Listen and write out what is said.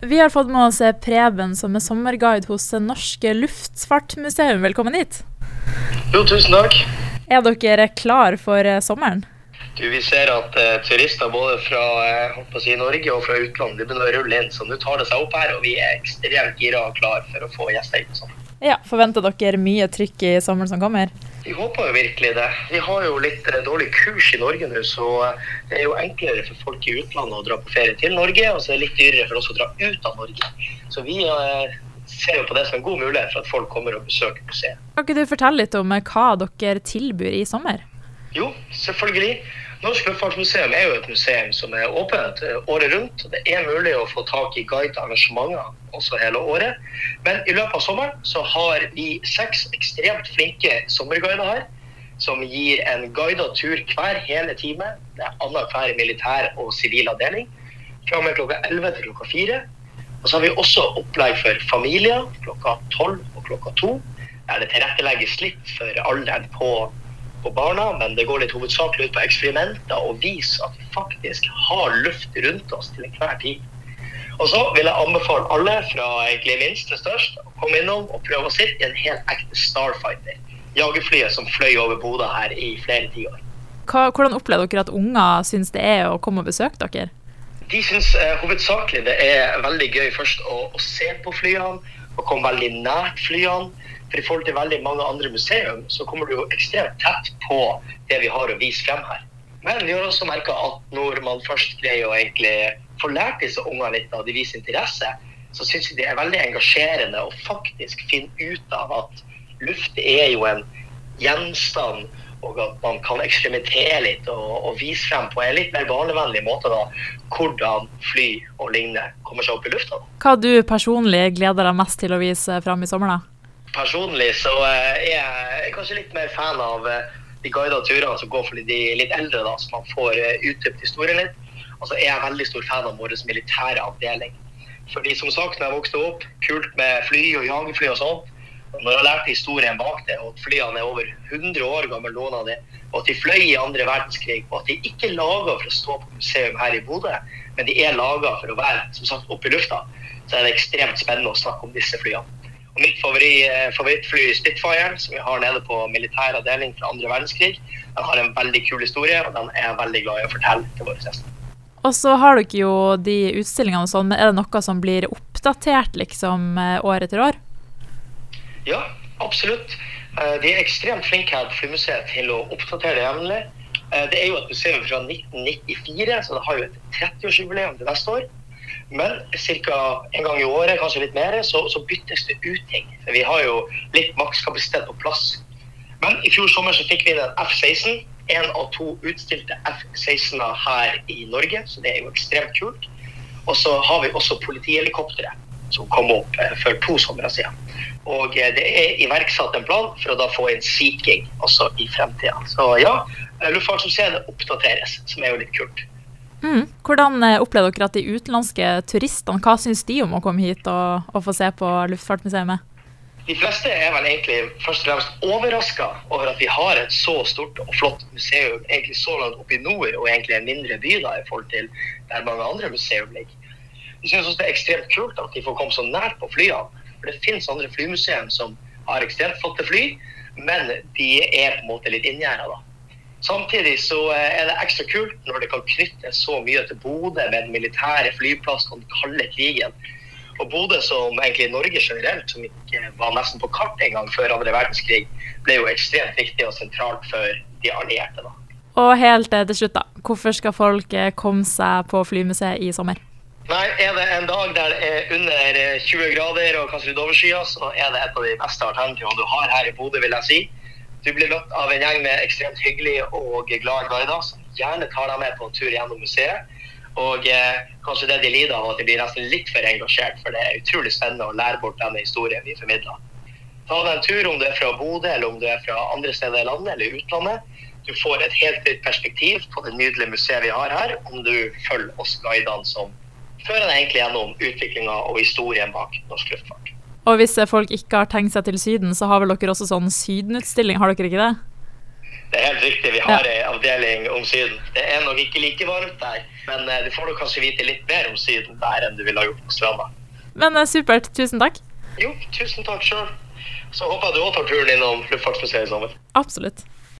Vi har fått med oss Preben som er sommerguide hos Norske Luftfartsmuseum. Velkommen hit. Jo, tusen takk. Er dere klar for eh, sommeren? Du, vi ser at uh, turister både fra uh, si, Norge og fra utlandet de begynner å rulle inn. Så nå tar det seg opp her, og vi er ekstremt gira og klar for å få gjester inn. Sånn. Ja, Forventer dere mye trykk i sommeren som kommer? Vi håper jo virkelig det. Vi har jo litt eh, dårlig kurs i Norge nå, så eh, det er jo enklere for folk i utlandet å dra på ferie til Norge, og så er det litt dyrere for oss å dra ut av Norge. Så vi eh, ser jo på det som en god mulighet for at folk kommer og besøker museet. Kan ikke du fortelle litt om hva dere tilbyr i sommer? Jo, selvfølgelig. Norsk Luftfartsmuseum er jo et museum som er åpent eh, året rundt. Det er mulig å få tak i guidearrangementer også hele året. Men i løpet av sommeren så har vi seks ekstremt flinke sommerguider her. Som gir en guidet tur hver hele time. Det er annenhver militær og sivil avdeling. Fra og med klokka 11 til klokka 4. Og så har vi også opplegg for familier klokka 12 og klokka 2. Der det tilrettelegges litt for alderen på på barna, men det går litt hovedsakelig ut på eksperimenter og vise at vi faktisk har luft rundt oss til enhver tid. Og så vil jeg anbefale alle, fra egentlig minst til størst, å komme innom og prøve å sitte i en helt ekte Starfighter. Jagerflyet som fløy over Bodø her i flere tiår. Hvordan opplever dere at unger syns det er å komme og besøke dere? De syns eh, hovedsakelig det er veldig gøy først å, å se på flyene, og komme veldig nært flyene. For i forhold til veldig mange andre museum, så kommer du jo ekstremt tett på det vi har å vise frem her. Men vi har også merka at når man først greier å egentlig få lært disse ungene litt, av de viser interesse, så syns jeg det er veldig engasjerende å faktisk finne ut av at luft er jo en gjenstand, og at man kan eksperimentere litt og, og vise frem på en litt mer barnevennlig måte da, hvordan fly og lignende kommer seg opp i lufta. Hva du personlig gleder deg mest til å vise frem i sommer, da? Personlig så eh, er jeg kanskje litt mer fan av eh, de guidede turene som går for de litt eldre, da, så man får eh, utdypt historien litt. Og så er jeg veldig stor fan av vår militære avdeling. Fordi som sagt, når jeg vokste opp, kult med fly og jagerfly og sånt. Når jeg lærte historien bak det, og at flyene er over 100 år gamle, av det, og at de fløy i andre verdenskrig, og at de ikke er laga for å stå på museum her i Bodø, men de er laga for å være som sagt, oppe i lufta, så er det ekstremt spennende å snakke om disse flyene. Og mitt favori, favorittfly Spitfire, som vi har nede på militær avdeling fra andre verdenskrig, den har en veldig kul historie, og den er jeg veldig glad i å fortelle til våre gjester. Og så har dere jo de utstillingene og sånn, men er det noe som blir oppdatert liksom eh, år etter år? Ja, absolutt. Eh, de er ekstremt flinke her på Flymuseet til å oppdatere det jevnlig. Det er jo et museum fra 1994, så det har jo et 30-årsjubileum til neste år. Men ca. en gang i året, kanskje litt mer, så, så, byttes det ut ting. For vi har jo litt makskapasitet på plass. Men i fjor sommer så fikk vi den F-16. Én av to utstilte F-16-er her i Norge, så det er jo ekstremt kult. Og så har vi også politihelikoptre som kom opp eh, for to somre siden. Og eh, det er iverksatt en plan for å da få inn Sea King også i fremtida. Så ja, Luftfartsmuseet oppdateres, som er jo litt kult. Mm. Hvordan eh, opplever dere at de utenlandske turistene, hva syns de om å komme hit og, og få se på Luftfartsmuseet? De fleste er vel egentlig først og fremst overraska over at vi har et så stort og flott museum egentlig så langt oppe i nord, og egentlig en mindre by da, i forhold til der mange andre museum ligger. De syns også det er ekstremt kult at de får komme så nært på flyene. For det finnes andre flymuseum som har ekstremt flotte fly, men de er på en måte litt inngjerda. Samtidig så eh, er det ekstra kult når det kan knytte så mye til Bodø med den militære flyplassen og den kalde krigen. Og Bodø, som egentlig Norge generelt, som ikke var nesten på kart engang før andre verdenskrig, ble jo ekstremt viktig og sentralt for de allierte. da. Og helt eh, til slutt, da. Hvorfor skal folk eh, komme seg på Flymuseet i sommer? Nei, Er det en dag der det er under 20 grader og kanskje litt overskyet, så er det et av de beste alternativene du har her i Bodø, vil jeg si. Du blir møtt av en gjeng med ekstremt hyggelige og glade guider som gjerne tar deg med på en tur gjennom museet. Og eh, kanskje det de lider av, at de blir nesten litt for engasjert, for det er utrolig spennende å lære bort denne historien vi formidler. Ta deg en tur om du er fra Bodø, eller om du er fra andre steder i landet eller utlandet. Du får et helt nytt perspektiv på det nydelige museet vi har her, om du følger oss guidene som fører deg egentlig gjennom utviklinga og historien bak norsk luftfart. Og hvis folk ikke har tenkt seg til Syden, så har vel dere også sånn Sydenutstilling, har dere ikke det? Det er helt riktig, vi har ei avdeling om Syden. Det er nok ikke like varmt der, men eh, du får nok kanskje vite litt mer om Syden der enn du ville ha gjort på stranda. Men eh, supert. Tusen takk. Jo, tusen takk sjøl. Så håper jeg du òg tar turen innom Luftfartsmuseet i sommer. Absolutt.